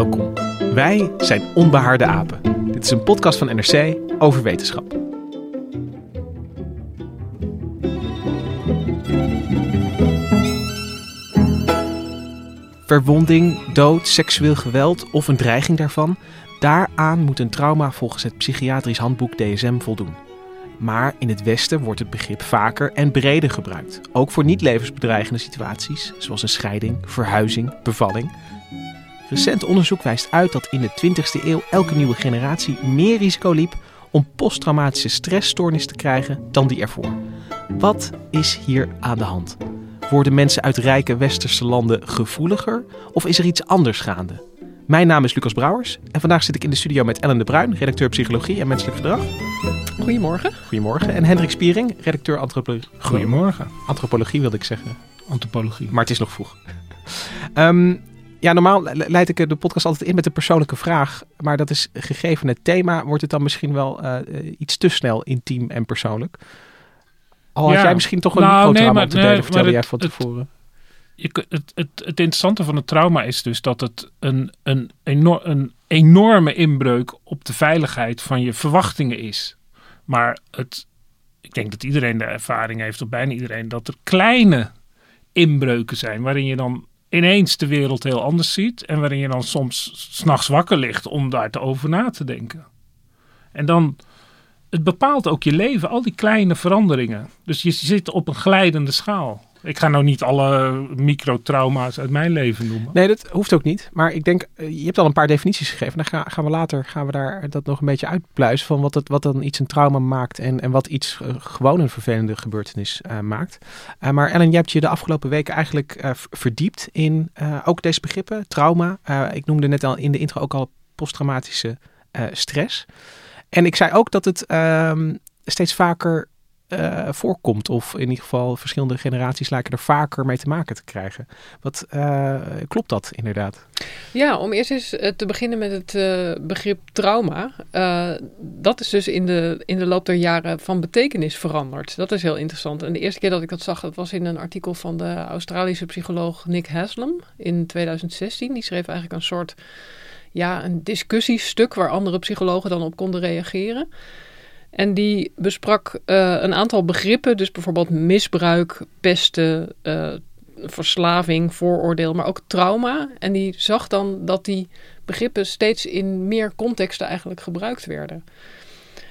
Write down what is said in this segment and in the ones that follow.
Welkom. Wij zijn Onbehaarde Apen. Dit is een podcast van NRC over wetenschap. Verwonding, dood, seksueel geweld of een dreiging daarvan, daaraan moet een trauma volgens het psychiatrisch handboek DSM voldoen. Maar in het Westen wordt het begrip vaker en breder gebruikt. Ook voor niet levensbedreigende situaties, zoals een scheiding, verhuizing, bevalling. Recent onderzoek wijst uit dat in de 20e eeuw elke nieuwe generatie meer risico liep om posttraumatische stressstoornis te krijgen dan die ervoor. Wat is hier aan de hand? Worden mensen uit rijke westerse landen gevoeliger of is er iets anders gaande? Mijn naam is Lucas Brouwers en vandaag zit ik in de studio met Ellen de Bruin, redacteur psychologie en menselijk gedrag. Goedemorgen. Goedemorgen. En Hendrik Spiering, redacteur antropologie. Goedemorgen. Antropologie wilde ik zeggen, Antropologie. maar het is nog vroeg. Ehm, ja, normaal le- leid ik de podcast altijd in met een persoonlijke vraag. Maar dat is gegeven het thema, wordt het dan misschien wel eh, eh, iets te snel intiem en persoonlijk. Al had Ja. jij misschien toch een Nou, microtrauma nee, maar- te nee, delen, vertelde jij het- van het- tevoren. Kun- het, het, het interessante van het trauma is dus dat het een, een, een enorme inbreuk op de veiligheid van je verwachtingen is. Maar het, ik denk dat iedereen de ervaring heeft, of bijna iedereen, dat er kleine inbreuken zijn waarin je dan ineens de wereld heel anders ziet en waarin je dan soms s'nachts wakker ligt om daar te over na te denken. En dan, het bepaalt ook je leven, al die kleine veranderingen. Dus je zit op een glijdende schaal. Ik ga nou niet alle microtrauma's uit mijn leven noemen. Nee, dat hoeft ook niet. Maar ik denk, eh, je hebt al een paar definities gegeven. Dan gaan, we later gaan we daar dat nog een beetje uitpluizen van wat, het, wat dan iets een trauma maakt en, en wat iets eh, gewoon een vervelende gebeurtenis eh, maakt. Maar Ellen, je hebt je de afgelopen weken eigenlijk verdiept in ook deze begrippen, trauma. Ik noemde net al in de intro ook al posttraumatische stress. En ik zei ook dat het ehm, steeds vaker eh, voorkomt. Of in ieder geval verschillende generaties lijken er vaker mee te maken te krijgen. Wat eh, klopt dat inderdaad? Ja, om eerst eens eh, te beginnen met het begrip trauma. Dat is dus in de, in de loop der jaren van betekenis veranderd. Dat is heel interessant. En de eerste keer dat ik dat zag, dat was in een artikel van de Australische psycholoog Nick Haslam in 2016. Die schreef eigenlijk een soort ja, een discussiestuk waar andere psychologen dan op konden reageren. En die besprak eh, een aantal begrippen, dus bijvoorbeeld misbruik, pesten, eh, verslaving, vooroordeel, maar ook trauma. En die zag dan dat die begrippen steeds in meer contexten eigenlijk gebruikt werden.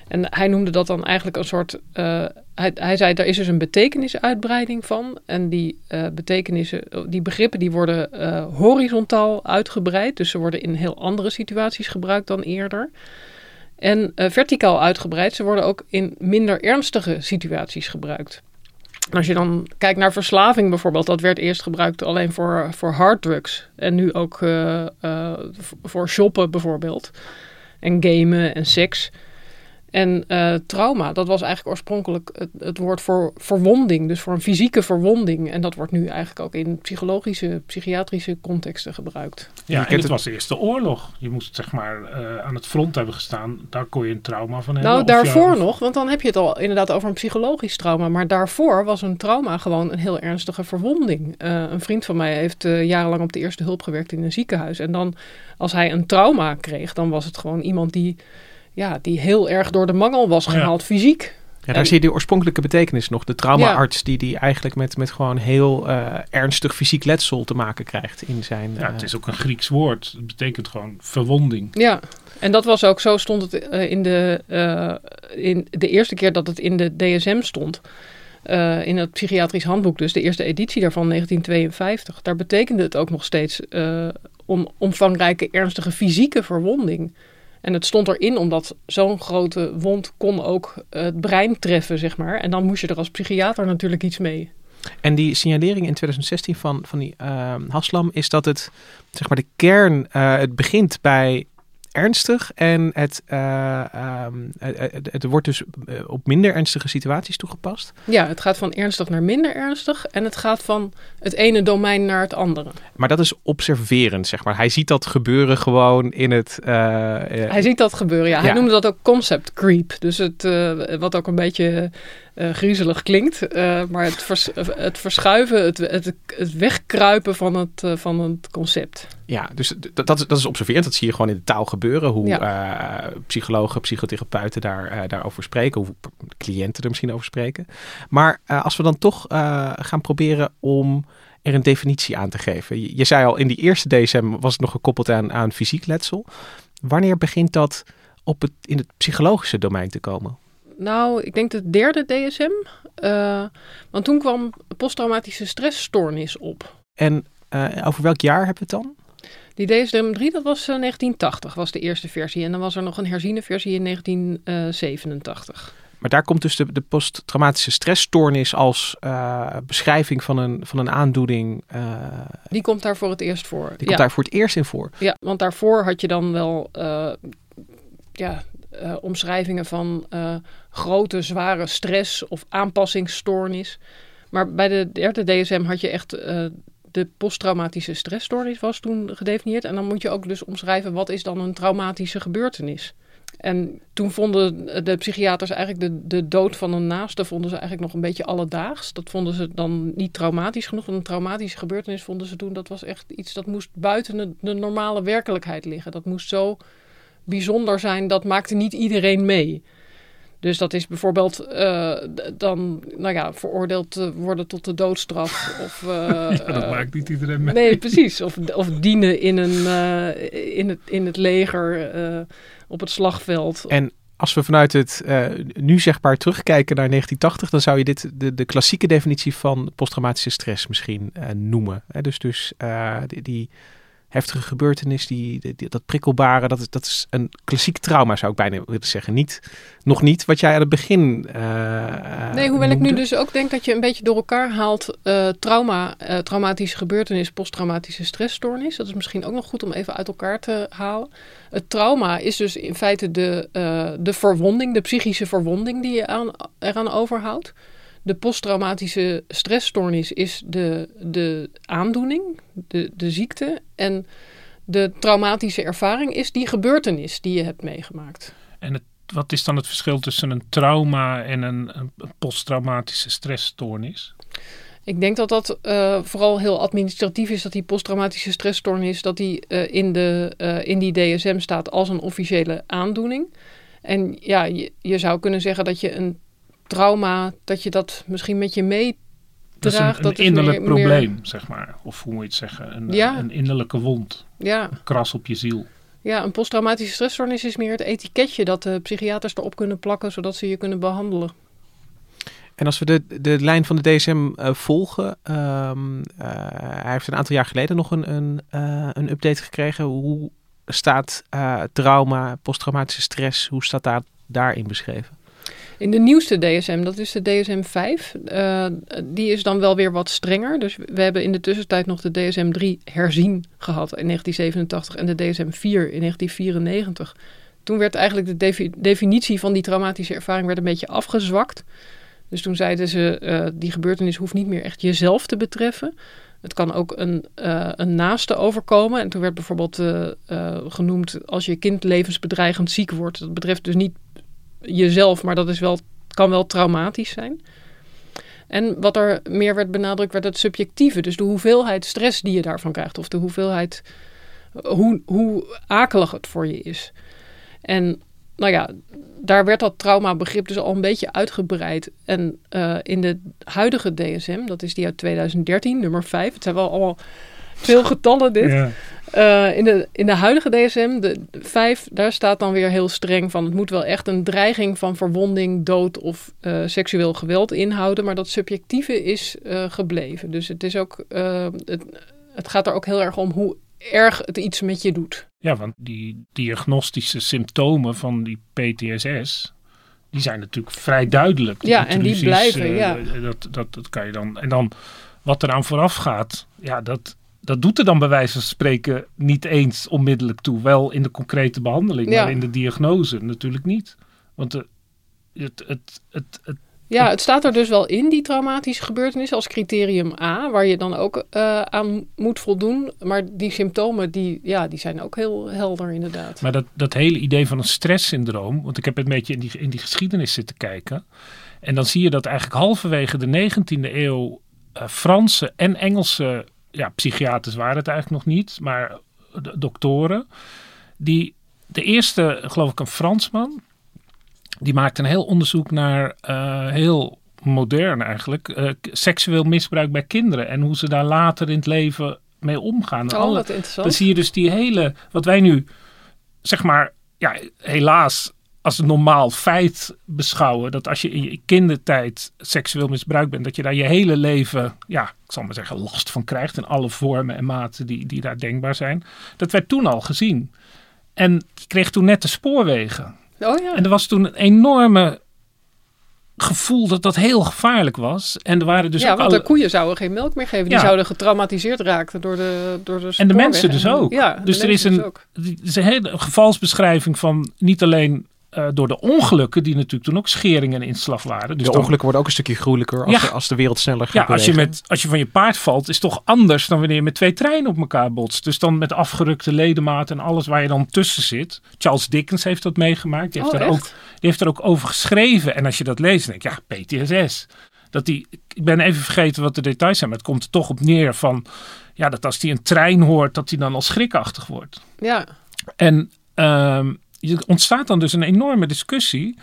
En hij noemde dat dan eigenlijk een soort. eh, hij, hij zei: er is dus een betekenisuitbreiding van. En die betekenissen, die begrippen, die worden horizontaal uitgebreid. Dus ze worden in heel andere situaties gebruikt dan eerder. En eh, verticaal uitgebreid. Ze worden ook in minder ernstige situaties gebruikt. Als je dan kijkt naar verslaving bijvoorbeeld, dat werd eerst gebruikt alleen voor, voor harddrugs. En nu ook eh, eh, voor shoppen bijvoorbeeld. En gamen en seks. En eh, trauma, dat was eigenlijk oorspronkelijk het, het woord voor verwonding. Dus voor een fysieke verwonding. En dat wordt nu eigenlijk ook in psychologische, psychiatrische contexten gebruikt. Ja, en het was eerst de oorlog. Je moest zeg maar eh, aan het front hebben gestaan. Daar kon je een trauma van hebben. Nou, daarvoor nog, want dan heb je het al inderdaad over een psychologisch trauma. Maar daarvoor was een trauma gewoon een heel ernstige verwonding. Eh, een vriend van mij heeft eh, jarenlang op de eerste hulp gewerkt in een ziekenhuis. En dan, als hij een trauma kreeg, dan was het gewoon iemand die, ja, die heel erg door de mangel was Ja. gehaald, fysiek. Ja, daar En- zie je de oorspronkelijke betekenis nog. De traumaarts die, die eigenlijk met, met gewoon heel eh, ernstig fysiek letsel te maken krijgt in zijn... Ja, eh, het is ook een Grieks woord. Het betekent gewoon verwonding. Ja, en dat was ook zo stond het eh, in, de, eh, in de eerste keer dat het in de DSM stond. eh, in het psychiatrisch handboek, dus de eerste editie daarvan, 1952. Daar betekende het ook nog steeds eh, om, omvangrijke, ernstige fysieke verwonding. En het stond erin omdat zo'n grote wond kon ook het brein treffen, zeg maar. En dan moest je er als psychiater natuurlijk iets mee. En die signalering in 2016 van, van die uh, Haslam is dat het, zeg maar, de kern, uh, het begint bij ernstig en het, uh, um, het, het, wordt dus op minder ernstige situaties toegepast. Ja, het gaat van ernstig naar minder ernstig en het gaat van het ene domein naar het andere. Maar dat is observerend, zeg maar. Hij ziet dat gebeuren gewoon in het... Uh, hij ziet dat gebeuren, ja. Hij noemde dat ook concept creep. Dus het, wat ook een beetje uh, griezelig klinkt. Uh, maar het, vers, het verschuiven, het, het, het wegkruipen van het, uh, van het concept. Ja, dus dat, dat, is, dat is observerend. Dat zie je gewoon in de taal gebeuren. Hoe ja. psychologen, psychotherapeuten daar, daarover spreken. Hoe cliënten er misschien over spreken. Maar als we dan toch gaan proberen om er een definitie aan te geven. Je, je, zei al, in die eerste DSM was het nog gekoppeld aan, aan fysiek letsel. Wanneer begint dat op het, in het psychologische domein te komen? Nou, ik denk de derde DSM. Uh, want toen kwam posttraumatische stressstoornis op. En uh, over welk jaar hebben we het dan? Die DSM 3, dat was uh, 1980, was de eerste versie. En dan was er nog een herziene versie in 1987. Maar daar komt dus de, de posttraumatische stressstoornis als beschrijving van een, van een aandoening. die komt daar voor het eerst voor. Die komt daar voor het eerst in voor. Ja, want daarvoor had je dan wel ja, uh, omschrijvingen van uh, grote, zware stress of aanpassingsstoornis. Maar bij de derde DSM had je echt uh, de posttraumatische stressstoornis was toen gedefinieerd. En dan moet je ook dus omschrijven wat is dan een traumatische gebeurtenis. En toen vonden de psychiaters eigenlijk de, de dood van een naaste vonden ze eigenlijk nog een beetje alledaags. Dat vonden ze dan niet traumatisch genoeg. een traumatische gebeurtenis vonden ze toen, dat was echt iets dat moest buiten de normale werkelijkheid liggen. Dat moest zo bijzonder zijn, dat maakte niet iedereen mee. Dus dat is bijvoorbeeld uh, dan nou ja, veroordeeld te worden tot de doodstraf. Of, uh, ja, dat uh, maakt niet iedereen mee. Nee, precies. Of, of dienen in, een, in, het, in het leger op het slagveld. En als we vanuit het nu zeg maar terugkijken naar 1980, dan zou je dit de, de klassieke definitie van posttraumatische stress misschien noemen. Dus, dus die, die heftige gebeurtenis, die, dat prikkelbare, dat is, dat is een klassiek trauma, zou ik bijna willen zeggen. Niet, nog niet wat jij aan het begin. Uh, nee, hoewel ik nu dus ook denk dat je een beetje door elkaar haalt uh, trauma, uh, traumatische gebeurtenis, posttraumatische stressstoornis. Dat is misschien ook nog goed om even uit elkaar te halen. Het trauma is dus in feite de, de verwonding, de psychische verwonding die je aan, eraan overhoudt. De posttraumatische stressstoornis is de, de aandoening, de, de ziekte. En de traumatische ervaring is die gebeurtenis die je hebt meegemaakt. En het, wat is dan het verschil tussen een trauma en een, een posttraumatische stressstoornis? Ik denk dat dat uh, vooral heel administratief is, dat die posttraumatische stressstoornis dat die, uh, in, de, uh, in die DSM staat als een officiële aandoening. En ja, je, je zou kunnen zeggen dat je een trauma, dat je dat misschien met je meedraagt. Dat is een, een innerlijk meer, probleem, meer... zeg maar. Of hoe moet je het zeggen? Een, ja. een innerlijke wond. Ja. Een kras op je ziel. Ja, een posttraumatische stressstoornis is meer het etiketje dat de psychiaters erop kunnen plakken, zodat ze je kunnen behandelen. En als we de, de lijn van de DSM uh, volgen, um, uh, hij heeft een aantal jaar geleden nog een, een, uh, een update gekregen. Hoe staat trauma, posttraumatische stress, hoe staat daar, daarin beschreven? In de nieuwste DSM, dat is de DSM 5, uh, die is dan wel weer wat strenger. Dus we hebben in de tussentijd nog de DSM 3 herzien gehad in 1987 en de DSM 4 in 1994. Toen werd eigenlijk de defi definitie van die traumatische ervaring werd een beetje afgezwakt. Dus toen zeiden ze, uh, die gebeurtenis hoeft niet meer echt jezelf te betreffen. Het kan ook een, uh, een naaste overkomen. En toen werd bijvoorbeeld uh, genoemd als je kind levensbedreigend ziek wordt. Dat betreft dus niet jezelf, maar dat is wel, kan wel traumatisch zijn. En wat er meer werd benadrukt, werd het subjectieve. Dus de hoeveelheid stress die je daarvan krijgt. Of de hoeveelheid, hoe, hoe akelig het voor je is. En nou ja, daar werd dat traumabegrip dus al een beetje uitgebreid. En uh, in de huidige DSM, dat is die uit 2013, nummer 5. Het zijn wel allemaal veel getallen dit. Ja. Uh, in, de, in de huidige DSM, de 5, daar staat dan weer heel streng van... het moet wel echt een dreiging van verwonding, dood of uh, seksueel geweld inhouden... maar dat subjectieve is uh, gebleven. Dus het, is ook, het, het gaat er ook heel erg om hoe erg het iets met je doet. Ja, want die diagnostische symptomen van die PTSS... die zijn natuurlijk vrij duidelijk. Ja, en die blijven, eh, ja. Dat, dat, dat kan je dan. En dan wat eraan vooraf gaat, ja, dat, dat doet er dan bij wijze van spreken niet eens onmiddellijk toe. Wel in de concrete behandeling, Ja. maar in de diagnose natuurlijk niet. Want de, het, het, het, het, Ja, het staat er dus wel in, die traumatische gebeurtenis, als criterium A, waar je dan ook eh, aan moet voldoen. Maar die symptomen, die, ja, die zijn ook heel helder inderdaad. Maar dat, dat hele idee van een stresssyndroom, want ik heb een beetje in die, in die geschiedenis zitten kijken. En dan zie je dat eigenlijk halverwege de 19e eeuw eh, Franse en Engelse ja, psychiaters waren het eigenlijk nog niet, maar de doktoren. Die de eerste, geloof ik, een Fransman, die maakte een heel onderzoek naar eh, heel modern eigenlijk, eh, seksueel misbruik bij kinderen en hoe ze daar later in het leven mee omgaan. Oh, Alle- wat interessant. dan zie je dus die hele, wat wij nu, zeg maar, ja, helaas als een normaal feit beschouwen. Dat als je in je kindertijd seksueel misbruikt bent, dat je daar je hele leven, ja, ik zal maar zeggen, last van krijgt. In alle vormen en maten die, die daar denkbaar zijn. Dat werd toen al gezien. En je kreeg toen net de spoorwegen. Oh ja. En er was toen een enorme gevoel dat dat heel gevaarlijk was. En er waren dus ja, want alle- de koeien zouden geen melk meer geven. Die Ja. zouden getraumatiseerd raken door de door de En de mensen dus ook. Ja, dus er is een, dus ook. het is een hele gevalsbeschrijving van niet alleen eh, door de ongelukken, die natuurlijk toen ook schering en inslag waren. Dus de dan- ongelukken worden ook een stukje gruwelijker als, Ja. de, als de wereld sneller gaat ja, als je, met, als je van je paard valt, is het toch anders dan wanneer je met twee treinen op elkaar botst. Dus dan met afgerukte ledematen en alles waar je dan tussen zit. Charles Dickens heeft dat meegemaakt. Die heeft, Oh, er, echt? ook, die heeft er ook over geschreven. En als je dat leest, dan denk je, ja, PTSS. Dat die, ik ben even vergeten wat de details zijn, maar het komt er toch op neer van, ja, dat als hij een trein hoort, dat hij dan al schrikachtig wordt. Ja, En ehm, er ontstaat dan dus een enorme discussie.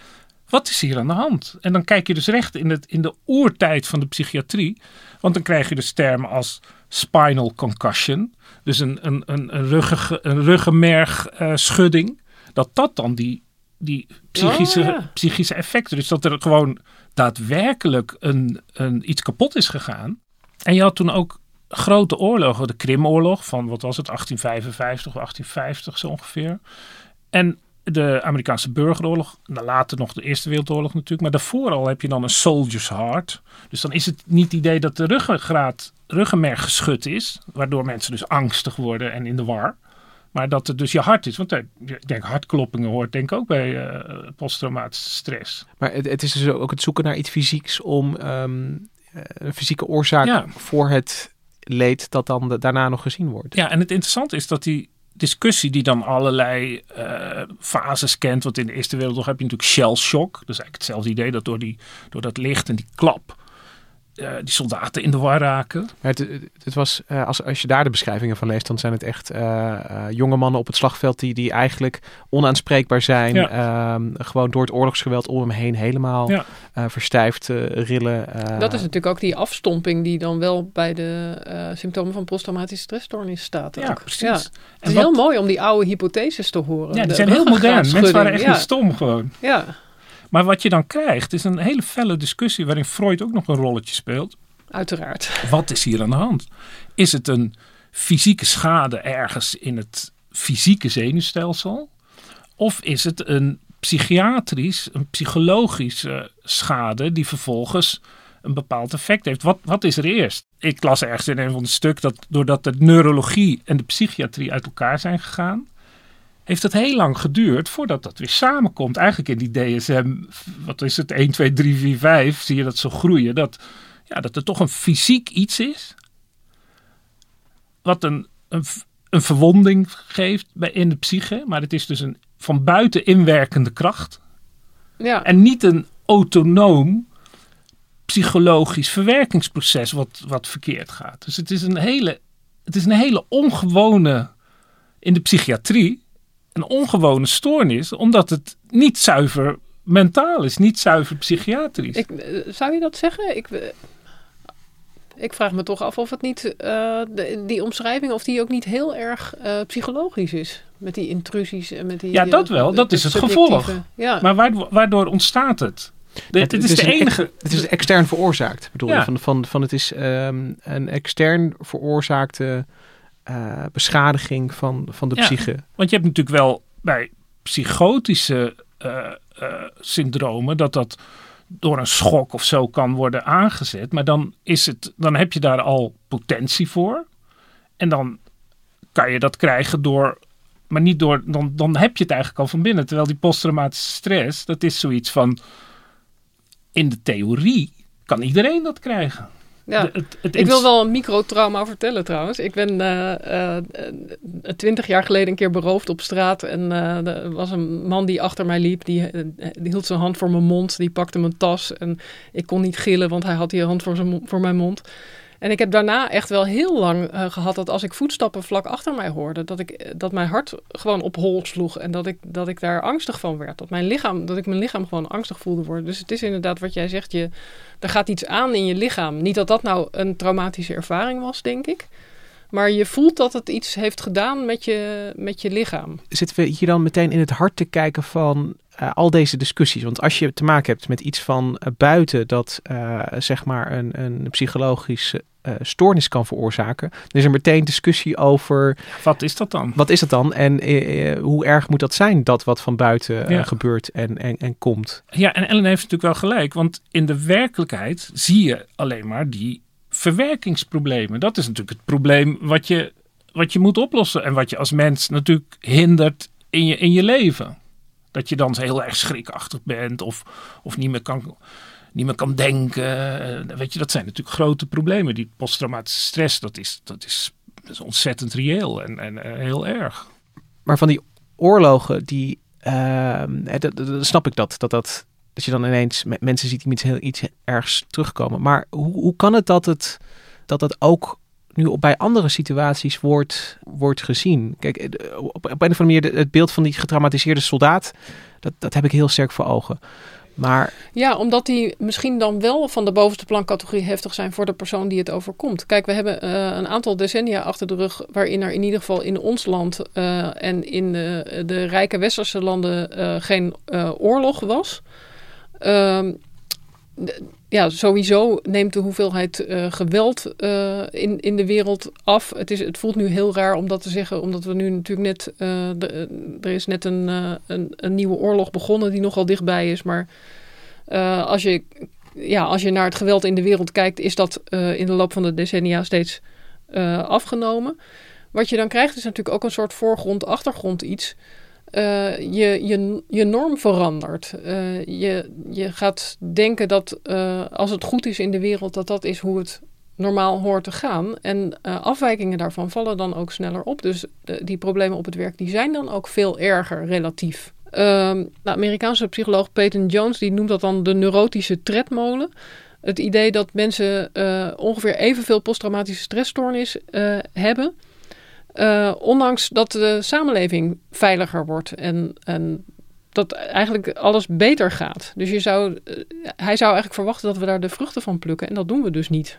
Wat is hier aan de hand? En dan kijk je dus recht in, het, in de oertijd van de psychiatrie. Want dan krijg je dus termen als spinal concussion. Dus een, een, een, een, ruggige, een ruggenmergschudding. dat dat dan die, die psychische, Oh, ja. psychische effecten. Dus dat er gewoon daadwerkelijk een, een, iets kapot is gegaan. En je had toen ook grote oorlogen. De Krimoorlog van, wat was het, 1855 of 1850 zo ongeveer. En de Amerikaanse burgeroorlog. Nou, later nog de Eerste Wereldoorlog natuurlijk. Maar daarvoor al heb je dan een soldier's heart. Dus dan is het niet het idee dat de ruggengraat, ruggenmerg geschud is. Waardoor mensen dus angstig worden en in de war. Maar dat het dus je hart is. Want eh, ik denk hartkloppingen hoort denk ik ook bij eh, posttraumatische stress. Maar het, het is dus ook het zoeken naar iets fysieks om ehm, eh, een fysieke oorzaak Ja. voor het leed dat dan de- daarna nog gezien wordt. Ja, en het interessante is dat die discussie die dan allerlei eh, fases kent. Want in de Eerste Wereldoorlog heb je natuurlijk shell shock. Dat is eigenlijk hetzelfde idee dat door, die, door dat licht en die klap eh, die soldaten in de war raken. Het, het- was, eh, als, als je daar de beschrijvingen van leest, dan zijn het echt eh, eh, jonge mannen op het slagveld die, die eigenlijk onaanspreekbaar zijn. Ja. Ehm, gewoon door het oorlogsgeweld om hem heen helemaal Ja. eh, verstijfd rillen. eh. dat is natuurlijk ook die afstomping die dan wel bij de eh, symptomen van posttraumatische stressstoornis staat. Ja, ook. precies. Ja. Het En is wat- heel mooi om die oude hypotheses te horen. ja, die De zijn heel modern. Mensen waren echt niet stom gewoon. Ja, ja, Maar wat je dan krijgt is een hele felle discussie waarin Freud ook nog een rolletje speelt. uiteraard. Wat is hier aan de hand? Is het een fysieke schade ergens in het fysieke zenuwstelsel? Of is het een psychiatrisch, een psychologische schade die vervolgens een bepaald effect heeft? Wat, wat is er eerst? Ik las ergens in een van de stuk dat doordat de neurologie en de psychiatrie uit elkaar zijn gegaan, heeft het heel lang geduurd voordat dat weer samenkomt. Eigenlijk in die DSM, wat is het, 1, 2, 3, 4, 5, zie je dat zo groeien. Dat, ja, dat er toch een fysiek iets is. Wat een, een, een verwonding geeft bij, in de psyche. Maar het is dus een van buiten inwerkende kracht. Ja, En niet een autonoom psychologisch verwerkingsproces wat, wat verkeerd gaat. Dus het is een hele, het is een hele ongewone, in de psychiatrie, een ongewone stoornis. Omdat het niet zuiver mentaal is, niet zuiver psychiatrisch. ik, eh, zou je dat zeggen? Ik, eh, ik vraag me toch af of het niet, eh, de- die omschrijving, of die ook niet heel erg eh, psychologisch is. Met die intrusies en met die... Ja, dat wel. Dat is het gevolg. Ja. Maar waardoor, waardoor ontstaat het? De, Het- is de een enige. Het is extern veroorzaakt, bedoel Ja. je? Van, van, van het is ehm, een extern veroorzaakte eh, beschadiging van, van de Ja. psyche. Want je hebt natuurlijk wel bij psychotische syndromen, dat dat door een schok of zo kan worden aangezet. Maar dan, is het, dan heb je daar al potentie voor. En dan kan je dat krijgen door. Maar niet door. Dan, dan heb je het eigenlijk al van binnen. Terwijl die posttraumatische stress, dat is zoiets van. In de theorie kan iedereen dat krijgen. Ja, ik wil wel een microtrauma vertellen trouwens. Ik ben uh, twintig jaar geleden een keer beroofd op straat. En er was een man die achter mij liep. Die, die, hield zijn hand voor mijn mond. Die pakte mijn tas. En ik kon niet gillen, want hij had die hand voor, zijn, voor mijn mond. En ik heb daarna echt wel heel lang uh, gehad dat als ik voetstappen vlak achter mij hoorde, dat, ik, dat mijn hart gewoon op hol sloeg en dat ik, dat ik daar angstig van werd. Dat, mijn lichaam, dat ik mijn lichaam gewoon angstig voelde worden. Dus het is inderdaad wat jij zegt, je, er gaat iets aan in je lichaam. Niet dat dat nou een traumatische ervaring was, denk ik. Maar je voelt dat het iets heeft gedaan met je, met je lichaam. Zitten we hier dan meteen in het hart te kijken van uh, al deze discussies? Want als je te maken hebt met iets van uh, buiten dat uh, zeg maar een, een psychologische stoornis kan veroorzaken, dan is er meteen discussie over. Wat is dat dan? Wat is dat dan? En hoe erg moet dat zijn, dat wat van buiten ja. gebeurt en, en, en komt? Ja, en Ellen heeft natuurlijk wel gelijk, want in de werkelijkheid zie je alleen maar die verwerkingsproblemen. Dat is natuurlijk het probleem wat je, wat je moet oplossen en wat je als mens natuurlijk hindert in je, in je leven. Dat je dan heel erg schrikachtig bent of, of niet, meer kan, niet meer kan denken. Weet je, dat zijn natuurlijk grote problemen. Die posttraumatische stress, dat is, dat is, dat is ontzettend reëel en, en uh, heel erg. Maar van die oorlogen, die, uh, dat, dat, snap ik dat, dat dat dat je dan ineens met mensen ziet die iets heel iets ergs terugkomen. Maar hoe, hoe kan het dat het dat het ook nu bij andere situaties wordt, wordt gezien? Kijk, op, op een of andere manier het beeld van die getraumatiseerde soldaat, dat, dat heb ik heel sterk voor ogen. Maar... Ja, omdat die misschien dan wel van de bovenste plancategorie heftig zijn voor de persoon die het overkomt. Kijk, we hebben uh, een aantal decennia achter de rug waarin er in ieder geval in ons land uh, en in de, rijke westerse landen geen oorlog was. Ehm, ja, sowieso neemt de hoeveelheid uh, geweld uh, in, in de wereld af. Het, is, het voelt nu heel raar om dat te zeggen, omdat we nu natuurlijk net. De, er is net een, een, een, nieuwe oorlog begonnen die nogal dichtbij is. Maar als, je, ja, als je naar het geweld in de wereld kijkt, is dat in de loop van de decennia steeds afgenomen. Wat je dan krijgt, is natuurlijk ook een soort voorgrond-achtergrond iets. Uh, je, je, je norm verandert. Uh, je, je gaat denken dat uh, als het goed is in de wereld, dat dat is hoe het normaal hoort te gaan. En afwijkingen daarvan vallen dan ook sneller op. Dus die problemen op het werk die zijn dan ook veel erger relatief. Ehm, de Amerikaanse psycholoog Peyton Jones die noemt dat dan de neurotische tredmolen. Het idee dat mensen ongeveer evenveel posttraumatische stressstoornis hebben. Uh, ondanks dat de samenleving veiliger wordt en, en dat eigenlijk alles beter gaat. Dus je zou, uh, hij zou eigenlijk verwachten dat we daar de vruchten van plukken en dat doen we dus niet.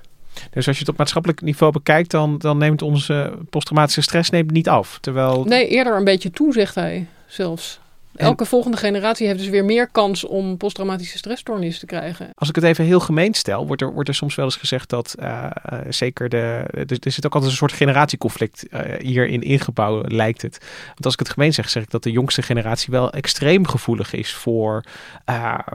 Dus als je het op maatschappelijk niveau bekijkt, dan, dan neemt onze posttraumatische stress neemt niet af. Terwijl... Nee, eerder een beetje toe, zegt hij zelfs. Elke volgende generatie heeft dus weer meer kans om posttraumatische stressstoornis te krijgen. Als ik het even heel gemeen stel, wordt er, wordt er soms wel eens gezegd dat uh, uh, zeker de. Er, er zit ook altijd een soort generatieconflict uh, hierin ingebouwd, lijkt het. Want als ik het gemeen zeg, zeg ik dat de jongste generatie wel extreem gevoelig is voor,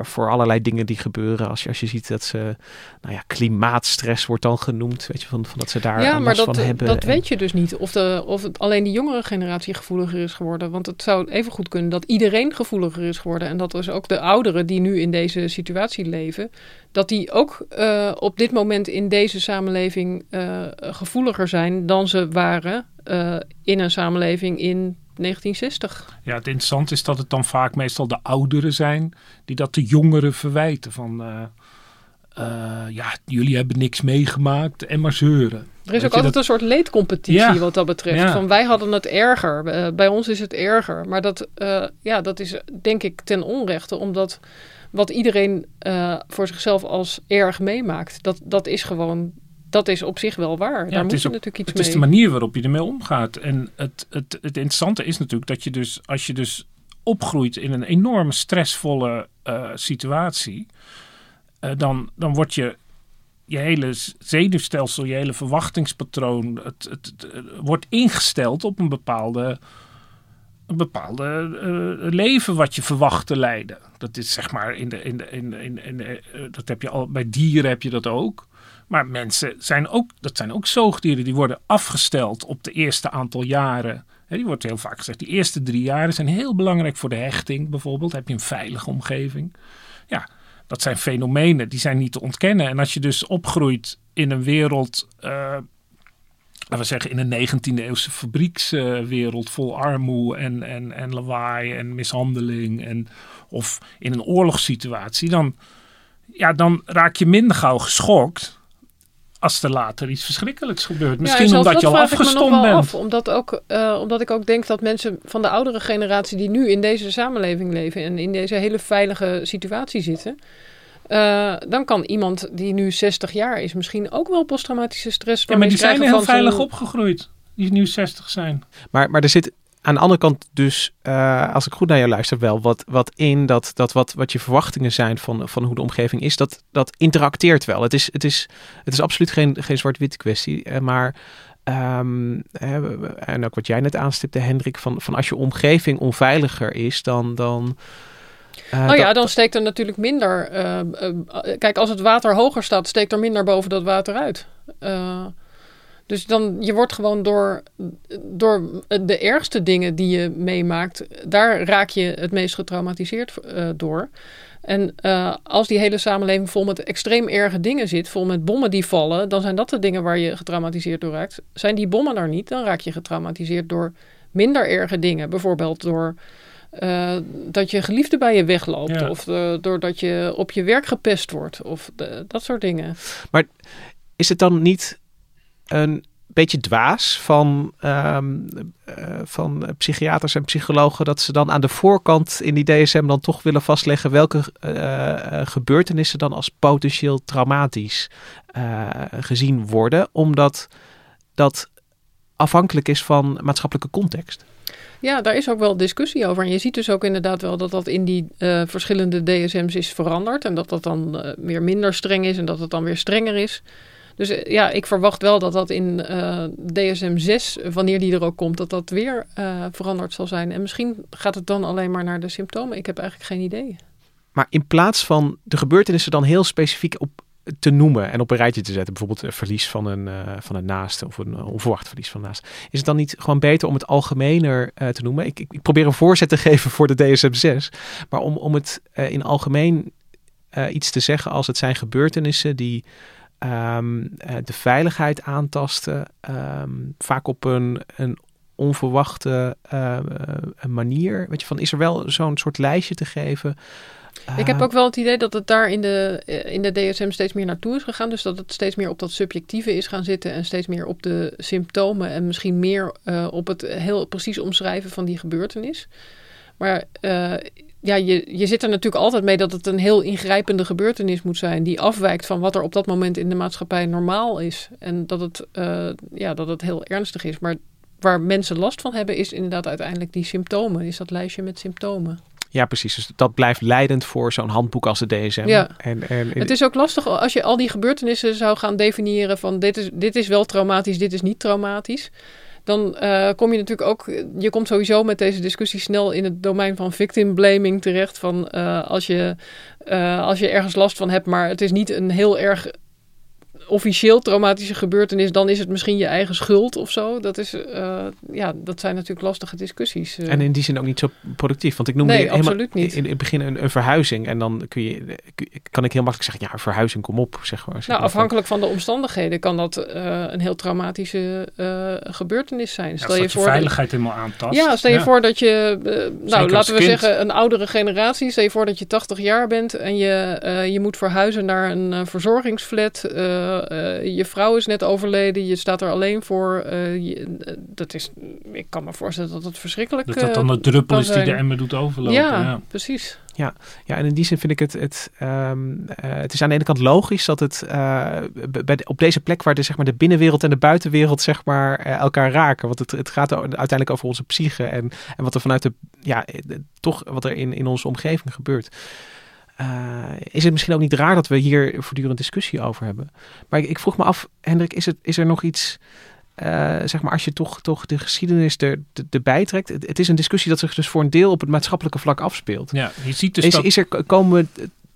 voor allerlei dingen die gebeuren. Als je, als je ziet dat ze. Nou ja, klimaatstress wordt dan genoemd. Weet je, van, van dat ze daar. Ja, maar dat, van hebben. dat weet je dus niet. Of, de, of het alleen de jongere generatie gevoeliger is geworden. Want het zou even goed kunnen dat iedereen gevoeliger is geworden. En dat is ook de ouderen die nu in deze situatie leven, dat die ook uh, op dit moment in deze samenleving uh, gevoeliger zijn dan ze waren uh, in een samenleving in 1960. Ja, het interessante is dat het dan vaak meestal de ouderen zijn die dat de jongeren verwijten. Van ja, jullie hebben niks meegemaakt en maar zeuren. Er is ook altijd een soort leedcompetitie wat dat betreft. Van wij hadden het erger, uh, bij ons is het erger. Maar dat, uh, ja, dat is denk ik ten onrechte, omdat wat iedereen uh, voor zichzelf als erg meemaakt, dat, dat is gewoon, dat is op zich wel waar. Daar moet je ook, natuurlijk iets het mee. Het is de manier waarop je ermee omgaat. En het, het, het interessante is natuurlijk dat je dus, als je dus opgroeit in een enorme stressvolle situatie, dan, dan word je je hele zenuwstelsel, je hele verwachtingspatroon, het, het, wordt ingesteld op een bepaalde, een bepaalde uh, leven wat je verwacht te leiden. Dat is zeg maar in de, in de, in, in, in dat heb je al bij dieren heb je dat ook. Maar mensen zijn ook, dat zijn ook zoogdieren die worden afgesteld op de eerste aantal jaren. Die wordt heel vaak gezegd, die eerste drie jaren zijn heel belangrijk voor de hechting bijvoorbeeld. Heb je een veilige omgeving. Ja, dat zijn fenomenen die zijn niet te ontkennen. En als je dus opgroeit in een wereld uh, laten we zeggen, in een 19e eeuwse fabriekswereld vol armoede en, en, en lawaai en mishandeling. En, of in een oorlogssituatie, dan, ja, dan raak je minder gauw geschokt als er later iets verschrikkelijks gebeurt. Misschien ja, omdat je al afgestomd bent. Af, omdat, ook, uh, omdat ik ook denk dat mensen van de oudere generatie die nu in deze samenleving leven en in deze hele veilige situatie zitten, uh, dan kan iemand die nu 60 jaar is misschien ook wel posttraumatische stress. Ja, maar die zijn heel veilig opgegroeid, die nu 60 zijn. Maar, maar er zit aan de andere kant dus, uh, als ik goed naar je luister, wel wat, wat in dat, dat wat, wat je verwachtingen zijn van, van hoe de omgeving is, dat, dat interacteert wel. Het is, het is, het is absoluut geen, geen zwart-wit kwestie, uh, maar... Um, en ook wat jij net aanstipte, Hendrik, van, van als je omgeving onveiliger is, dan, dan, uh, nou ja, dan steekt er natuurlijk minder. Uh, kijk, als het water hoger staat, steekt er minder boven dat water uit. Dus dan, je wordt gewoon door, door de ergste dingen die je meemaakt, daar raak je het meest getraumatiseerd door. En als die hele samenleving vol met extreem erge dingen zit, vol met bommen die vallen, dan zijn dat de dingen waar je getraumatiseerd door raakt. Zijn die bommen er niet, dan raak je getraumatiseerd door minder erge dingen. Bijvoorbeeld door uh, dat je geliefde bij je wegloopt. Of uh, doordat je op je werk gepest wordt. Of de, dat soort dingen. Maar is het dan niet een beetje dwaas van, um, uh, van psychiaters en psychologen dat ze dan aan de voorkant in die DSM dan toch willen vastleggen welke gebeurtenissen dan als potentieel traumatisch gezien worden, omdat dat afhankelijk is van maatschappelijke context? Ja, daar is ook wel discussie over. En je ziet dus ook inderdaad wel dat dat in die verschillende DSM's is veranderd. En dat dat dan uh, weer minder streng is en dat het dan weer strenger is. Dus uh, ja, ik verwacht wel dat dat in DSM 6, wanneer die er ook komt, dat dat weer veranderd zal zijn. En misschien gaat het dan alleen maar naar de symptomen. Ik heb eigenlijk geen idee. Maar in plaats van de gebeurtenissen dan heel specifiek op te noemen en op een rijtje te zetten. Bijvoorbeeld een verlies van een, uh, van een naaste of een onverwacht verlies van naaste. Is het dan niet gewoon beter om het algemener te noemen? Ik, ik, probeer een voorzet te geven voor de DSM-6. Maar om, om het in algemeen iets te zeggen als het zijn gebeurtenissen die um, de veiligheid aantasten. Um, vaak op een, een onverwachte manier. Weet je, van is er wel zo'n soort lijstje te geven ik heb ook wel het idee dat het daar in de, eh, in de DSM steeds meer naartoe is gegaan. Dus dat het steeds meer op dat subjectieve is gaan zitten en steeds meer op de symptomen en misschien meer uh, op het heel precies omschrijven van die gebeurtenis. Maar ja, je, je zit er natuurlijk altijd mee dat het een heel ingrijpende gebeurtenis moet zijn. Die afwijkt van wat er op dat moment in de maatschappij normaal is. En dat het, uh, ja, dat het heel ernstig is. Maar waar mensen last van hebben, is inderdaad uiteindelijk die symptomen. Is dat lijstje met symptomen. Ja, precies. Dus dat blijft leidend voor zo'n handboek als de DSM. Ja. En, en, het is ook lastig als je al die gebeurtenissen zou gaan definiëren van dit is, dit is wel traumatisch, dit is niet traumatisch. Dan uh, kom je natuurlijk ook, je komt sowieso met deze discussie snel in het domein van victim blaming terecht. Van uh, als, je, uh, als je ergens last van hebt, maar het is niet een heel erg officieel traumatische gebeurtenis, dan is het misschien je eigen schuld of zo. Dat, is, uh, ja, dat zijn natuurlijk lastige discussies. Uh. En in die zin ook niet zo productief. Want ik noemde nee, absoluut niet. In, in het begin een, een, verhuizing. En dan kun je, kan ik heel makkelijk zeggen, ja, verhuizing, kom op. Zeg maar, zeg nou, afhankelijk van de omstandigheden kan dat uh, een heel traumatische gebeurtenis zijn. Stel ja, je voor veiligheid helemaal aantast. Ja, stel je voor dat je, nou laten we zeggen, een oudere generatie. Stel je voor dat je 80 jaar bent en je, je moet verhuizen naar een verzorgingsflat. Uh, je vrouw is net overleden, je staat er alleen voor. Uh, je, dat is, ik kan me voorstellen dat het verschrikkelijk is. Dat dat dan de druppel is die de emmer doet overlopen. Ja, ja, precies. Ja, ja, en in die zin vind ik het, het, um, uh, het is aan de ene kant logisch dat het bij de, op deze plek waar de, zeg maar, de binnenwereld en de buitenwereld zeg maar, elkaar raken. Want het, het gaat uiteindelijk over onze psyche en, en wat er vanuit de, ja, toch wat er in, in onze omgeving gebeurt. Uh, is het misschien ook niet raar dat we hier voortdurend discussie over hebben. Maar ik, ik vroeg me af, Hendrik, is, het, is er nog iets eh, zeg maar, als je toch, toch de geschiedenis er, de, erbij trekt. Het, het is een discussie dat zich dus voor een deel op het maatschappelijke vlak afspeelt. Ja, je ziet dus Is, dat... is er, komen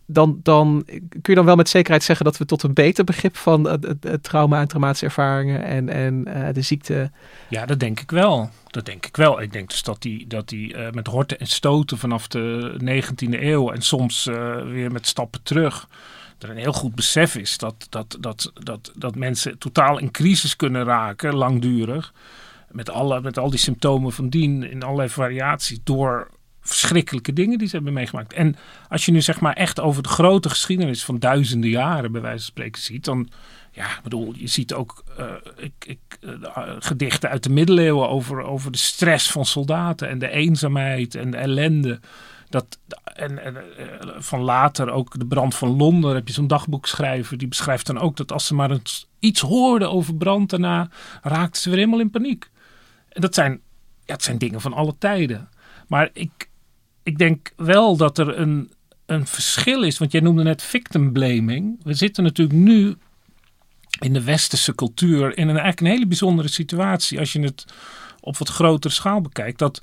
dan, dan kun je dan wel met zekerheid zeggen dat we tot een beter begrip van het, trauma en traumatische ervaringen en, en eh, de ziekte. Ja, dat denk ik wel. Dat denk ik wel. Ik denk dus dat die, dat die eh, met horten en stoten vanaf de 19e eeuw en soms eh, weer met stappen terug. Er een heel goed besef is dat, dat, dat, dat, dat mensen totaal in crisis kunnen raken, langdurig. Met, alle, met al die symptomen van dien in allerlei variaties door verschrikkelijke dingen die ze hebben meegemaakt. En als je nu zeg maar echt over de grote geschiedenis van duizenden jaren bij wijze van spreken ziet, dan ja, bedoel, je ziet ook eh, ik, ik, eh, gedichten uit de middeleeuwen over, over de stress van soldaten en de eenzaamheid en de ellende. Dat, en, eh, van later ook de brand van Londen, heb je zo'n dagboekschrijver, die beschrijft dan ook dat als ze maar iets hoorden over brand daarna, raakten ze weer helemaal in paniek. En dat zijn, ja, het zijn dingen van alle tijden. Maar ik, ik denk wel dat er een, een verschil is, want jij noemde net victim blaming. We zitten natuurlijk nu in de westerse cultuur in een eigenlijk een hele bijzondere situatie als je het op wat grotere schaal bekijkt. Dat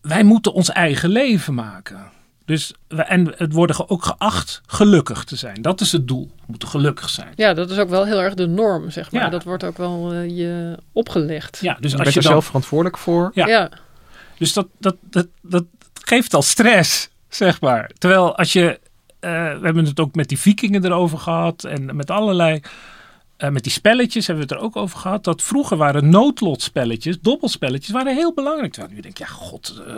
wij moeten ons eigen leven maken. Dus we, en het worden ook geacht gelukkig te zijn. Dat is het doel. We moeten gelukkig zijn. Ja, dat is ook wel heel erg de norm, zeg maar. Ja. Dat wordt ook wel eh, je opgelegd. Ja, dus Je als bent je er dan, zelf verantwoordelijk voor. Ja. ja. Dus dat, dat, dat, dat geeft al stress, zeg maar. Terwijl als je. eh, we hebben het ook met die vikingen erover gehad. En met allerlei. eh, met die spelletjes hebben we het er ook over gehad. Dat vroeger waren noodlotspelletjes, dobbelspelletjes, waren heel belangrijk. Terwijl nu denk je, ja, god, eh,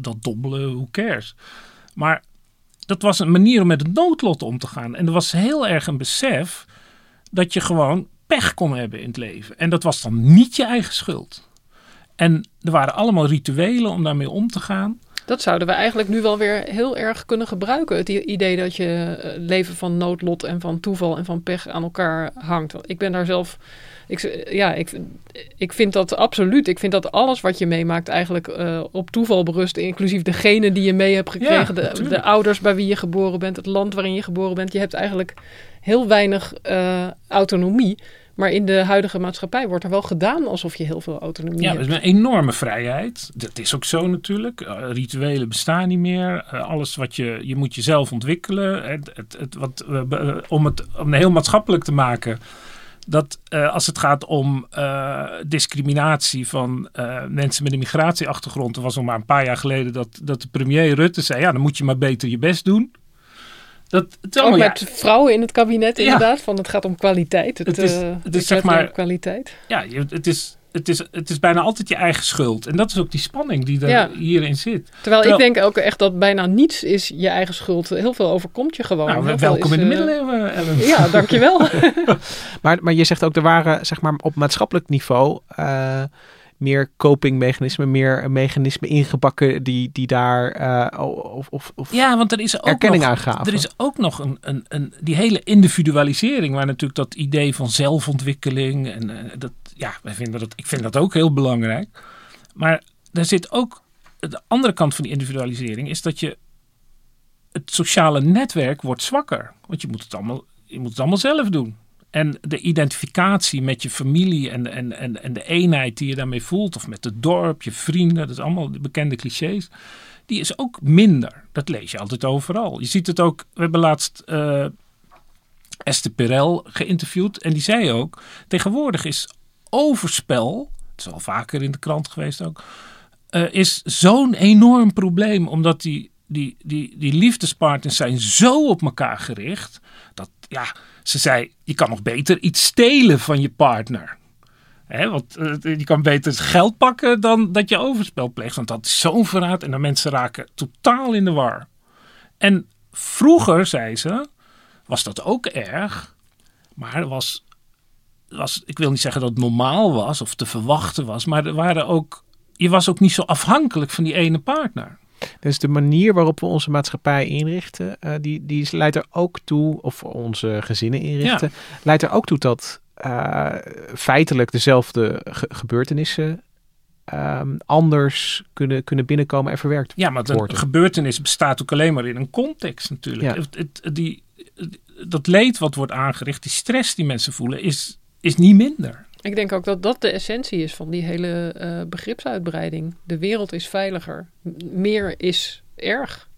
dat dobbelen, who cares? Maar dat was een manier om met het noodlot om te gaan. En er was heel erg een besef dat je gewoon pech kon hebben in het leven. En dat was dan niet je eigen schuld. En er waren allemaal rituelen om daarmee om te gaan. Dat zouden we eigenlijk nu wel weer heel erg kunnen gebruiken. Het idee dat je eh, leven van noodlot en van toeval en van pech aan elkaar hangt. Ik ben daar zelf. Ik, ja, ik, ik vind dat absoluut. Ik vind dat alles wat je meemaakt eigenlijk eh, op toeval berust. Inclusief de genen die je mee hebt gekregen. de ouders bij wie je geboren bent. Het land waarin je geboren bent. Je hebt eigenlijk heel weinig eh, autonomie. Maar in de huidige maatschappij wordt er wel gedaan alsof je heel veel autonomie Ja, hebt. dat is een enorme vrijheid. Dat is ook zo natuurlijk. Eh, rituelen bestaan niet meer. Eh, alles wat je, je moet jezelf ontwikkelen. Het, het, het, wat, we- om het om heel maatschappelijk te maken. Dat eh, als het gaat om eh, discriminatie van eh, mensen met een migratieachtergrond. Er was nog maar een paar jaar geleden dat, dat de premier Rutte zei: ja, dan moet je maar beter je best doen. Dat, het is Ook ja, met vrouwen in het kabinet Ja. inderdaad. Van het gaat om kwaliteit. Het, Het is- eh, het is ik zeg maar- kwaliteit. ja, je- het is, het, is, het is bijna altijd je eigen schuld. En dat is ook die spanning die er Ja. hierin zit. Terwijl, Terwijl- ik denk ook echt dat bijna niets is je eigen schuld. Heel veel overkomt je gewoon. Nou, welkom is, in de eh, middeleeuwen, Ellen. Ja, dankjewel. Maar, maar je zegt ook, er waren zeg maar, op maatschappelijk niveau eh, meer copingmechanismen, meer mechanismen ingebakken die, die daar eh, of, of, of Ja, want er is ook erkenning nog, aan gaven. er is ook nog een, een, een, die hele individualisering, waar natuurlijk dat idee van zelfontwikkeling en eh, dat, ja, wij vinden dat, ik vind dat ook heel belangrijk. Maar er zit ook de andere kant van die individualisering is dat je het sociale netwerk wordt zwakker, want je moet het allemaal, je moet het allemaal zelf doen. En de identificatie met je familie en, en, en, en de eenheid die je daarmee voelt, of met het dorp, je vrienden, dat is allemaal de bekende clichés die is ook minder. Dat lees je altijd overal. Je ziet het ook, we hebben laatst eh, Esther Perel geïnterviewd en die zei ook, tegenwoordig is overspel, het is al vaker in de krant geweest ook, eh, is zo'n enorm probleem omdat die, die, die, die liefdespartners zijn zo op elkaar gericht, dat ja, ze zei, je kan nog beter iets stelen van je partner. Hè, want eh, je kan beter geld pakken dan dat je overspel pleegt. Want dat is zo'n verraad. En de mensen raken totaal in de war. En vroeger, zei ze, was dat ook erg. Maar was, was, ik wil niet zeggen dat het normaal was of te verwachten was. Maar er waren ook, je was ook niet zo afhankelijk van die ene partner. Dus de manier waarop we onze maatschappij inrichten, eh, die, die leidt er ook toe, of onze gezinnen inrichten, leidt er ook toe dat eh, feitelijk dezelfde ge- gebeurtenissen ehm, anders kunnen, kunnen binnenkomen en verwerkt Ja, maar een worden. gebeurtenis bestaat ook alleen maar in een context natuurlijk. Ja. Het, het- die, dat leed wat wordt aangericht, die stress die mensen voelen, is, is niet minder. Ik denk ook dat dat de essentie is van die hele uh, begripsuitbreiding. De wereld is veiliger. Meer is erg.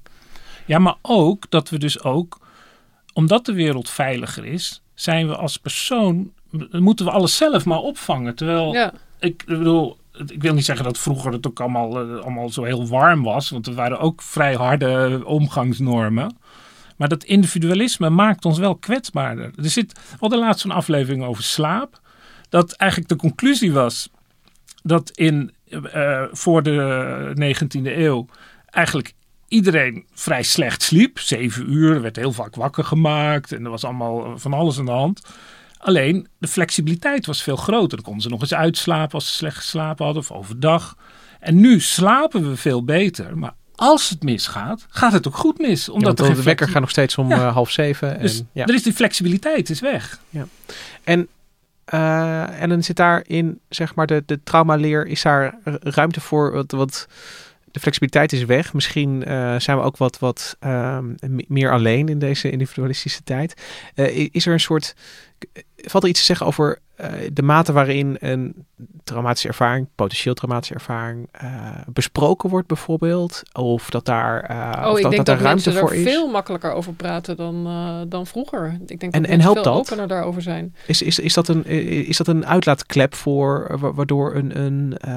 Ja, maar ook dat we dus ook, omdat de wereld veiliger is, zijn we als persoon, moeten we alles zelf maar opvangen. Terwijl, ja. ik bedoel, ik wil niet zeggen dat vroeger het ook allemaal, uh, allemaal zo heel warm was, want er waren ook vrij harde omgangsnormen. Maar dat individualisme maakt ons wel kwetsbaarder. Er zit al de laatste een aflevering over slaap. Dat eigenlijk de conclusie was dat in, uh, voor de 19e eeuw eigenlijk iedereen vrij slecht sliep. Zeven uur, werd heel vaak wakker gemaakt en er was allemaal van alles aan de hand. Alleen de flexibiliteit was veel groter. Dan konden ze nog eens uitslapen als ze slecht geslapen hadden of overdag. En nu slapen we veel beter, maar als het misgaat, gaat het ook goed mis. Omdat ja, de wekker gaat nog steeds om ja. uh, half zeven. Dus en, ja. er is die flexibiliteit, is weg. Ja. En, uh, en dan zit daar in, zeg maar, de, de traumaleer, is daar ruimte voor wat, wat de flexibiliteit is weg. Misschien uh, zijn we ook wat, wat meer alleen in deze individualistische tijd. is er een soort valt er iets te zeggen over uh, de mate waarin een traumatische ervaring, potentieel traumatische ervaring, uh, besproken wordt bijvoorbeeld? Of dat daar, uh, oh, of ik dat, denk dat dat, er ruimte mensen voor er is? veel makkelijker over praten dan, dan vroeger. Ik denk En- dat en mensen helpt veel dat? opener daarover zijn. Is, is, is, dat een, is dat een uitlaatklep voor wa- waardoor, een, een, eh,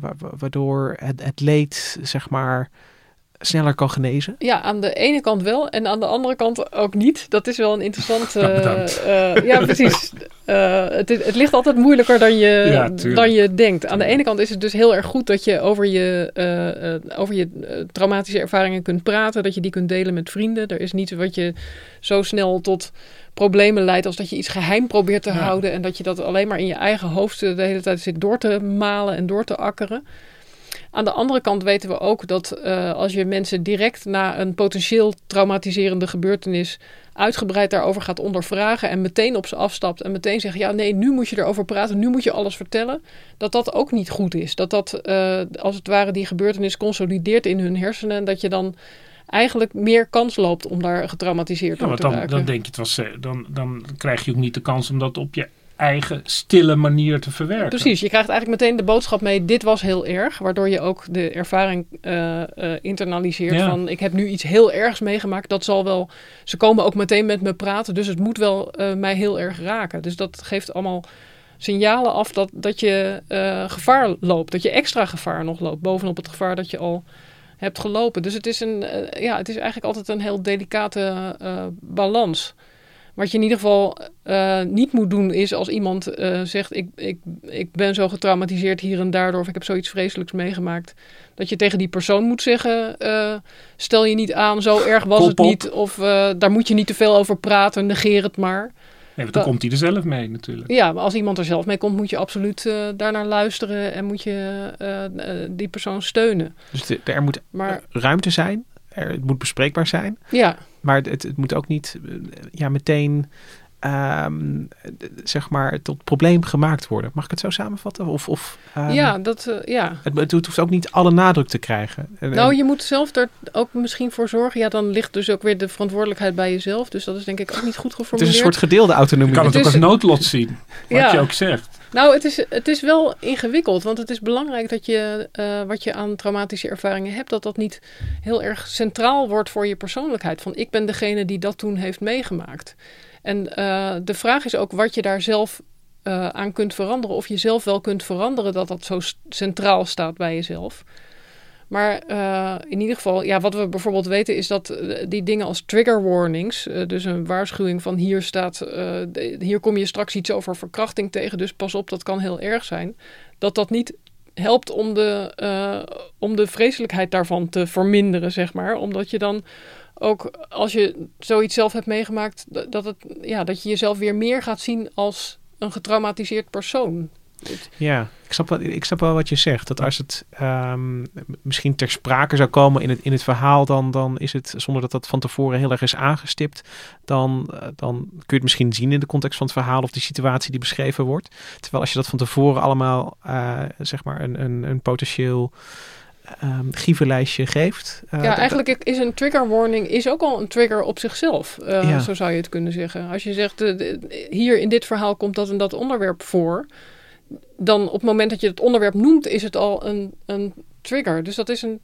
wa- wa- waardoor het, het leed, zeg maar, sneller kan genezen? Ja, aan de ene kant wel en aan de andere kant ook niet. Dat is wel een interessant. Eh, bedankt. eh, ja, precies. Eh, het, is- het ligt altijd moeilijker dan je, Ja, dan je denkt. Aan de ene kant is het dus heel erg goed dat je over je, eh, eh, over je traumatische ervaringen kunt praten. Dat je die kunt delen met vrienden. Er is niets wat je zo snel tot problemen leidt als dat je iets geheim probeert te Ja. houden. En dat je dat alleen maar in je eigen hoofd de hele tijd zit door te malen en door te akkeren. Aan de andere kant weten we ook dat als je mensen direct na een potentieel traumatiserende gebeurtenis uitgebreid daarover gaat ondervragen en meteen op ze afstapt en meteen zegt: Ja, nee, nu moet je erover praten, nu moet je alles vertellen, dat dat ook niet goed is. Dat dat eh, als het ware die gebeurtenis consolideert in hun hersenen en dat je dan eigenlijk meer kans loopt om daar getraumatiseerd Ja, door te dan, raken. dan denk je het was, eh, dan, dan krijg je ook niet de kans om dat op je eigen stille manier te verwerken. Precies, je krijgt eigenlijk meteen de boodschap mee: dit was heel erg, waardoor je ook de ervaring eh, eh, internaliseert Ja. van: ik heb nu iets heel ergs meegemaakt. Dat zal wel. Ze komen ook meteen met me praten, dus het moet wel eh, mij heel erg raken. Dus dat geeft allemaal signalen af dat, dat je gevaar loopt, dat je extra gevaar nog loopt, bovenop het gevaar dat je al hebt gelopen. Dus het is, een, ja, het is eigenlijk altijd een heel delicate balans. Wat je in ieder geval eh, niet moet doen is als iemand eh, zegt: ik, ik, ik ben zo getraumatiseerd hier en daardoor, of ik heb zoiets vreselijks meegemaakt. Dat je tegen die persoon moet zeggen: eh, stel je niet aan, zo erg was Kop het op. niet. Of eh, daar moet je niet te veel over praten, negeer het maar. Nee, want dan komt hij er zelf mee natuurlijk. Ja, maar als iemand er zelf mee komt, moet je absoluut eh, daarnaar luisteren en moet je die persoon steunen. Dus de- er moet Maar ruimte zijn, er, het moet bespreekbaar zijn. ja, Maar het, het moet ook niet eh, ja, meteen ehm, zeg maar tot probleem gemaakt worden. Mag ik het zo samenvatten? Of, of ehm, ja, dat, eh, ja. het, het hoeft ook niet alle nadruk te krijgen. En- Nou, en- je moet zelf er ook misschien voor zorgen. Ja, dan ligt dus ook weer de verantwoordelijkheid bij jezelf. Dus dat is denk ik ook niet goed het is geformuleerd. een soort gedeelde Je autonomie. kan het, Het ook is- als noodlot zien, wat Ja. je ook zegt. Nou, het is, het is wel ingewikkeld. Want het is belangrijk dat je eh, wat je aan traumatische ervaringen hebt, dat dat niet heel erg centraal wordt voor je persoonlijkheid. Van ik ben degene die dat toen heeft meegemaakt. En eh, de vraag is ook wat je daar zelf eh, aan kunt veranderen. Of je zelf wel kunt veranderen dat dat zo centraal staat bij jezelf. Maar eh, in ieder geval, ja, wat we bijvoorbeeld weten is dat eh, die dingen als trigger warnings, eh, dus een waarschuwing van hier staat, hier kom je straks iets over verkrachting tegen, dus pas op, dat kan heel erg zijn. Dat dat niet helpt om de, om de vreselijkheid daarvan te verminderen, zeg maar. Omdat je dan ook, als je zoiets zelf hebt meegemaakt, dat het, ja, dat je jezelf weer meer gaat zien als een getraumatiseerd persoon. Ja, ik snap, wel, ik snap wel wat je zegt. Dat als het ehm, misschien ter sprake zou komen in het, in het verhaal, dan, dan is het zonder dat dat van tevoren heel erg is aangestipt. Dan, eh, dan kun je het misschien zien in de context van het verhaal of de situatie die beschreven wordt. Terwijl als je dat van tevoren allemaal, eh, zeg maar, een, een, een potentieel um, gievenlijstje geeft. Uh, ja, eigenlijk is een trigger warning is ook al een trigger op zichzelf. Uh, ja. Zo zou je het kunnen zeggen. Als je zegt, uh, hier in dit verhaal komt dat en dat onderwerp voor. Dan op het moment dat je het onderwerp noemt, is het al een, een trigger. Dus dat is een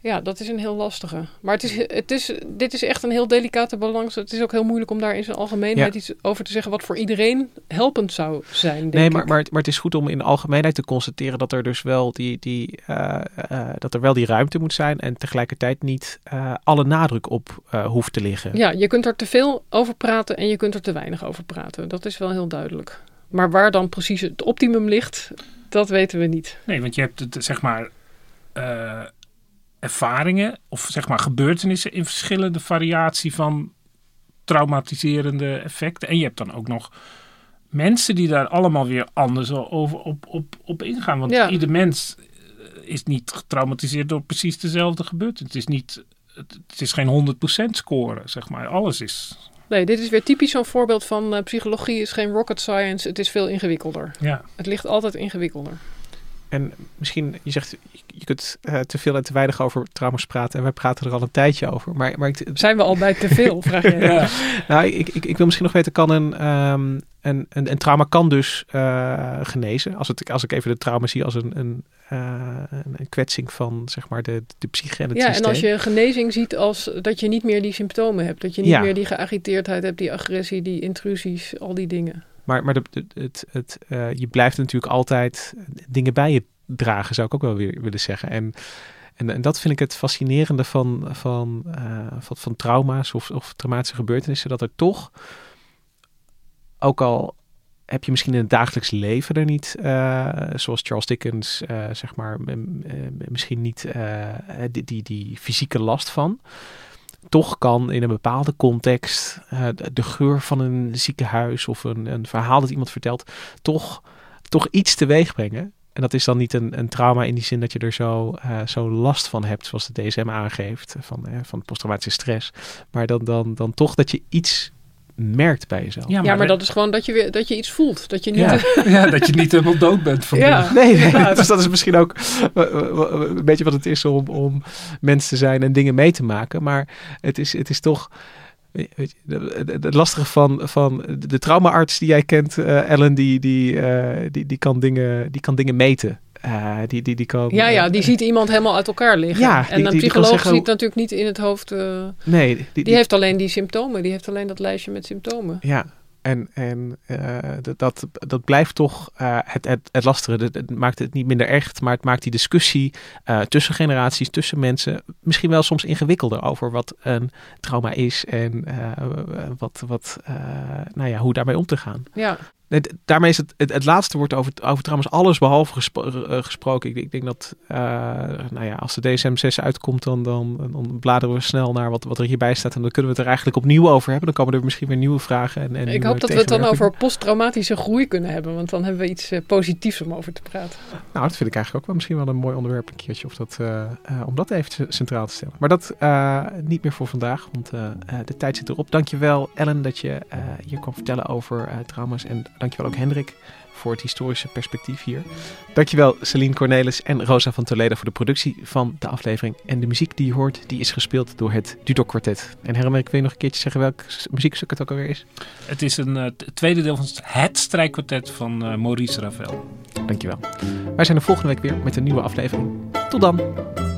ja, dat is een heel lastige. Maar het is, het is, dit is echt een heel delicate balans. Het is ook heel moeilijk om daar in zijn algemeenheid iets over te zeggen wat voor iedereen helpend zou zijn. Denk nee, maar, ik. maar, maar het is goed om in de algemeenheid te constateren dat er dus wel die, die, uh, uh, dat er wel die ruimte moet zijn en tegelijkertijd niet uh, alle nadruk op hoeft te liggen. Ja, je kunt er te veel over praten en je kunt er te weinig over praten. Dat is wel heel duidelijk. Maar waar dan precies het optimum ligt, dat weten we niet. Nee, want je hebt het zeg maar ervaringen of zeg maar gebeurtenissen in verschillende variatie van traumatiserende effecten. En je hebt dan ook nog mensen die daar allemaal weer anders over op, op, op ingaan. Want ja. ieder mens is niet getraumatiseerd door precies dezelfde gebeurtenis. Het is, niet, het is geen 100% scoren, zeg maar. Alles is... Nee, dit is weer typisch zo'n voorbeeld van uh, psychologie is geen rocket science. Het is veel ingewikkelder. Ja. Het ligt altijd ingewikkelder. En misschien, je zegt, je kunt uh, te veel en te weinig over trauma's praten. En wij praten er al een tijdje over. Maar, maar ik, Zijn we al bij te veel, vraag je? ja. Nou, ik, ik, ik wil misschien nog weten, kan een, um, een, een, een, trauma kan dus uh, genezen? Als, het, als ik even de trauma zie als een, een, uh, een kwetsing van, zeg maar, de, de psyche en het ja, systeem. en als je genezing ziet als dat je niet meer die symptomen hebt. Dat je niet ja. meer die geagiteerdheid hebt, die agressie, die intrusies, al die dingen. Maar, maar de, de, het, het, uh, je blijft natuurlijk altijd dingen bij je dragen, zou ik ook wel weer willen zeggen. En, en, en dat vind ik het fascinerende van, van, van, van trauma's of, of traumatische gebeurtenissen, dat er toch, ook al heb je misschien in het dagelijks leven er niet, uh, zoals Charles Dickens, uh, zeg maar, misschien niet die, die, die fysieke last van toch kan in een bepaalde context de, de, geur van een ziekenhuis of een, een verhaal dat iemand vertelt, toch, toch iets teweeg brengen. En dat is dan niet een, een trauma in die zin dat je er zo, zo last van hebt, zoals de DSM aangeeft, van, uh, van posttraumatische stress. Maar dan, dan, dan toch dat je iets merkt bij jezelf. Ja, maar, ja, maar dat is gewoon dat je, weer, dat je iets voelt. Dat je niet, ja. ja dat je niet helemaal dood bent van ja. Nee, nee. Dus dat is misschien ook een beetje wat het is om, om mens te zijn en dingen mee te maken. Maar het is, het is toch... Weet je, het lastige van, van de traumaarts die jij kent, uh, Ellen, die, die, uh, die, die, kan dingen, die kan dingen meten. Uh, die, die, die kan, ja, ja, die ziet iemand helemaal uit elkaar liggen. Ja, en een psycholoog zeggen, ziet natuurlijk niet in het hoofd. nee, die, heeft alleen die symptomen. Die heeft alleen dat lijstje met symptomen. Ja, en, en dat, dat blijft toch het, het, het lastige. Het, het, maakt het niet minder echt, maar het maakt die discussie tussen generaties, tussen mensen, misschien wel soms ingewikkelder over wat een trauma is en wat, wat, nou ja, hoe daarmee om te gaan. Ja. Daarmee is het, het, het laatste wordt over, over trauma's alles behalve gespro gesproken. Ik, ik, denk dat, nou ja, als de DSM-6 uitkomt, dan, dan, dan bladeren we snel naar wat, wat er hierbij staat. En dan kunnen we het er eigenlijk opnieuw over hebben. Dan komen er misschien weer nieuwe vragen. En, en ik hoop dat we het dan over posttraumatische groei kunnen hebben. Want dan hebben we iets uh, positiefs om over te praten. Nou, dat vind ik eigenlijk ook wel misschien wel een mooi onderwerp een keertje. Of dat, uh, om dat even centraal te stellen. Maar dat niet meer voor vandaag, want de tijd zit erop. Dankjewel Ellen dat je hier kwam vertellen over trauma's. En dankjewel ook Hendrik voor het historische perspectief hier. Dankjewel Celine Cornelis en Rosa van Toledo voor de productie van de aflevering. En de muziek die je hoort, die is gespeeld door het Dudok Quartet. En Herman, ik wil je nog een keertje zeggen welk muziekstuk het ook alweer is? Het is een uh, tweede deel van het strijkkwartet van uh, Maurice Ravel. Dankjewel. Wij zijn er volgende week weer met een nieuwe aflevering. Tot dan!